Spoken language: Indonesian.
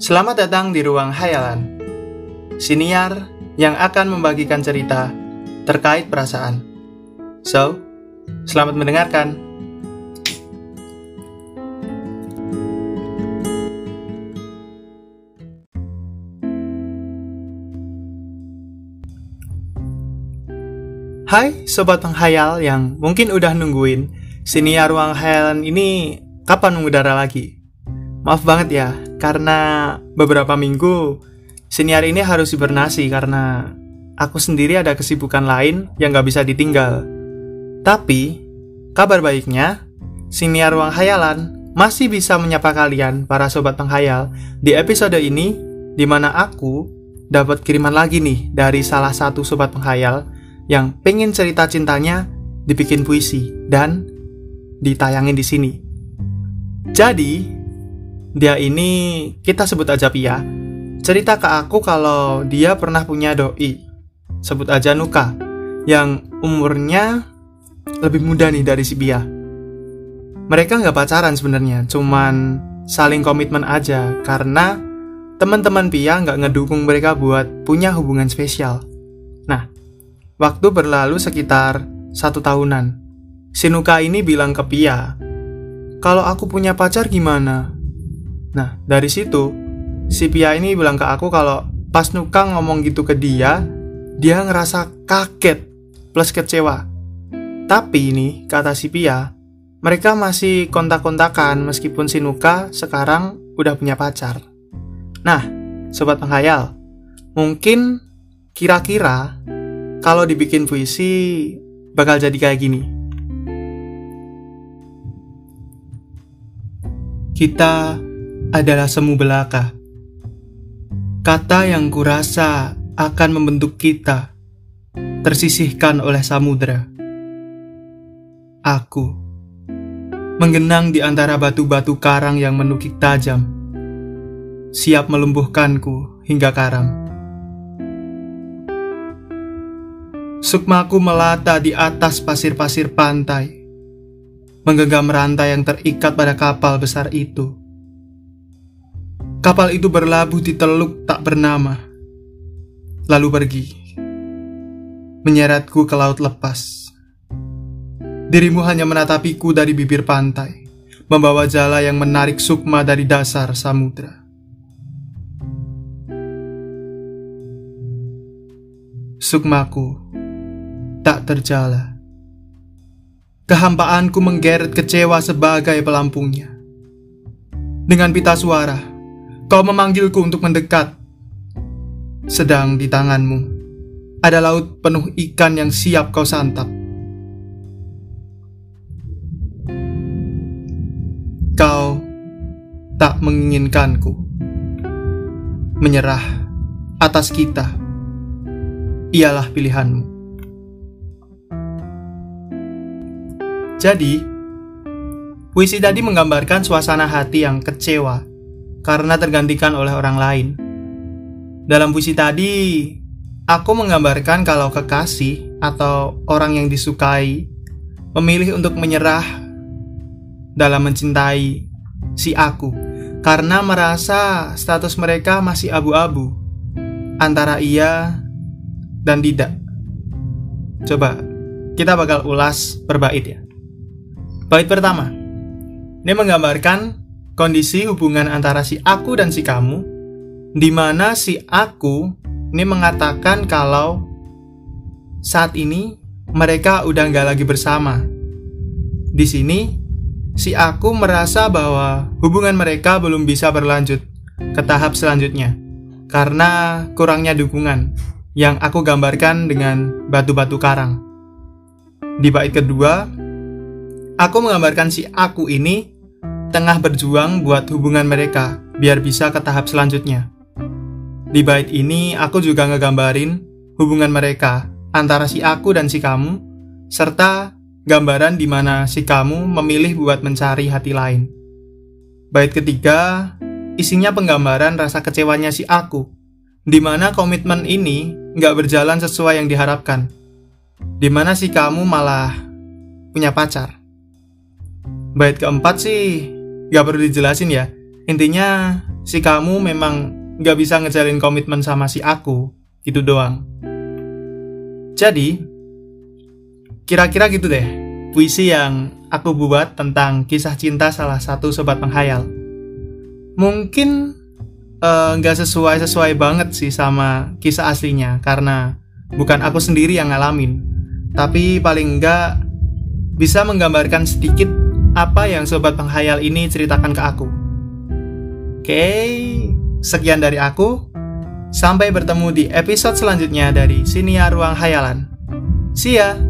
Selamat datang di Ruang Hayalan, siniar yang akan membagikan cerita terkait perasaan. So, selamat mendengarkan. Hai Sobat Penghayal yang mungkin udah nungguin siniar Ruang Hayalan ini kapan mengudara lagi. Maaf banget ya, karena beberapa minggu senior ini harus hibernasi karena aku sendiri ada kesibukan lain yang gak bisa ditinggal. Tapi, kabar baiknya, senior Ruang Hayalan masih bisa menyapa kalian, para sobat penghayal, di episode ini, di mana aku dapat kiriman lagi nih dari salah satu sobat penghayal yang pengen cerita cintanya dibikin puisi dan ditayangin di sini. Jadi, dia ini kita sebut aja Pia. Cerita ke aku kalau dia pernah punya doi. Sebut aja Nuka. Yang umurnya lebih muda nih dari si Pia. Mereka nggak pacaran sebenarnya, cuman saling komitmen aja karena teman-teman Pia nggak ngedukung mereka buat punya hubungan spesial. Nah, waktu berlalu sekitar satu tahunan. Si Nuka ini bilang ke Pia, kalau aku punya pacar gimana? Nah, dari situ, si Pia ini bilang ke aku kalau pas Nuka ngomong gitu ke dia, dia ngerasa kaget plus kecewa. Tapi ini, kata si Pia, mereka masih kontak-kontakan meskipun si Nuka sekarang udah punya pacar. Nah, sobat penghayal, mungkin kira-kira kalau dibikin puisi bakal jadi kayak gini. Kita adalah semu belaka. Kata yang kurasa akan membentuk kita, tersisihkan oleh samudera. Aku menggenang di antara batu-batu karang yang menukik tajam, siap melumpuhkanku hingga karam. Sukmaku melata di atas pasir-pasir pantai, menggenggam rantai yang terikat pada kapal besar itu Kapal itu berlabuh di teluk tak bernama, lalu pergi, menyeretku ke laut lepas. Dirimu hanya menatapiku dari bibir pantai, membawa jala yang menarik sukma dari dasar samudra. Sukmaku tak terjala. Kehampaanku menggeret kecewa sebagai pelampungnya. Dengan pita suara, Kau memanggilku untuk mendekat. Sedang di tanganmu ada laut penuh ikan yang siap kau santap. Kau tak menginginkanku menyerah atas kita. Ialah pilihanmu. Jadi, puisi tadi menggambarkan suasana hati yang kecewa karena tergantikan oleh orang lain. Dalam puisi tadi, aku menggambarkan kalau kekasih atau orang yang disukai memilih untuk menyerah dalam mencintai si aku karena merasa status mereka masih abu-abu antara iya dan tidak. Coba kita bakal ulas per bait ya. Bait pertama. Ini menggambarkan kondisi hubungan antara si aku dan si kamu, di mana si aku ini mengatakan kalau saat ini mereka udah nggak lagi bersama. Di sini, si aku merasa bahwa hubungan mereka belum bisa berlanjut ke tahap selanjutnya karena kurangnya dukungan yang aku gambarkan dengan batu-batu karang. Di bait kedua, aku menggambarkan si aku ini tengah berjuang buat hubungan mereka biar bisa ke tahap selanjutnya. Di bait ini aku juga ngegambarin hubungan mereka antara si aku dan si kamu, serta gambaran di mana si kamu memilih buat mencari hati lain. Bait ketiga, isinya penggambaran rasa kecewanya si aku, di mana komitmen ini nggak berjalan sesuai yang diharapkan, di mana si kamu malah punya pacar. Bait keempat sih Gak perlu dijelasin ya. Intinya, si kamu memang gak bisa ngejalin komitmen sama si aku, itu doang. Jadi, kira-kira gitu deh, puisi yang aku buat tentang kisah cinta salah satu sobat penghayal. Mungkin eh, nggak uh, sesuai sesuai banget sih sama kisah aslinya karena bukan aku sendiri yang ngalamin, tapi paling enggak bisa menggambarkan sedikit apa yang sobat penghayal ini ceritakan ke aku. Oke, sekian dari aku. Sampai bertemu di episode selanjutnya dari Sinia Ruang Hayalan. See ya!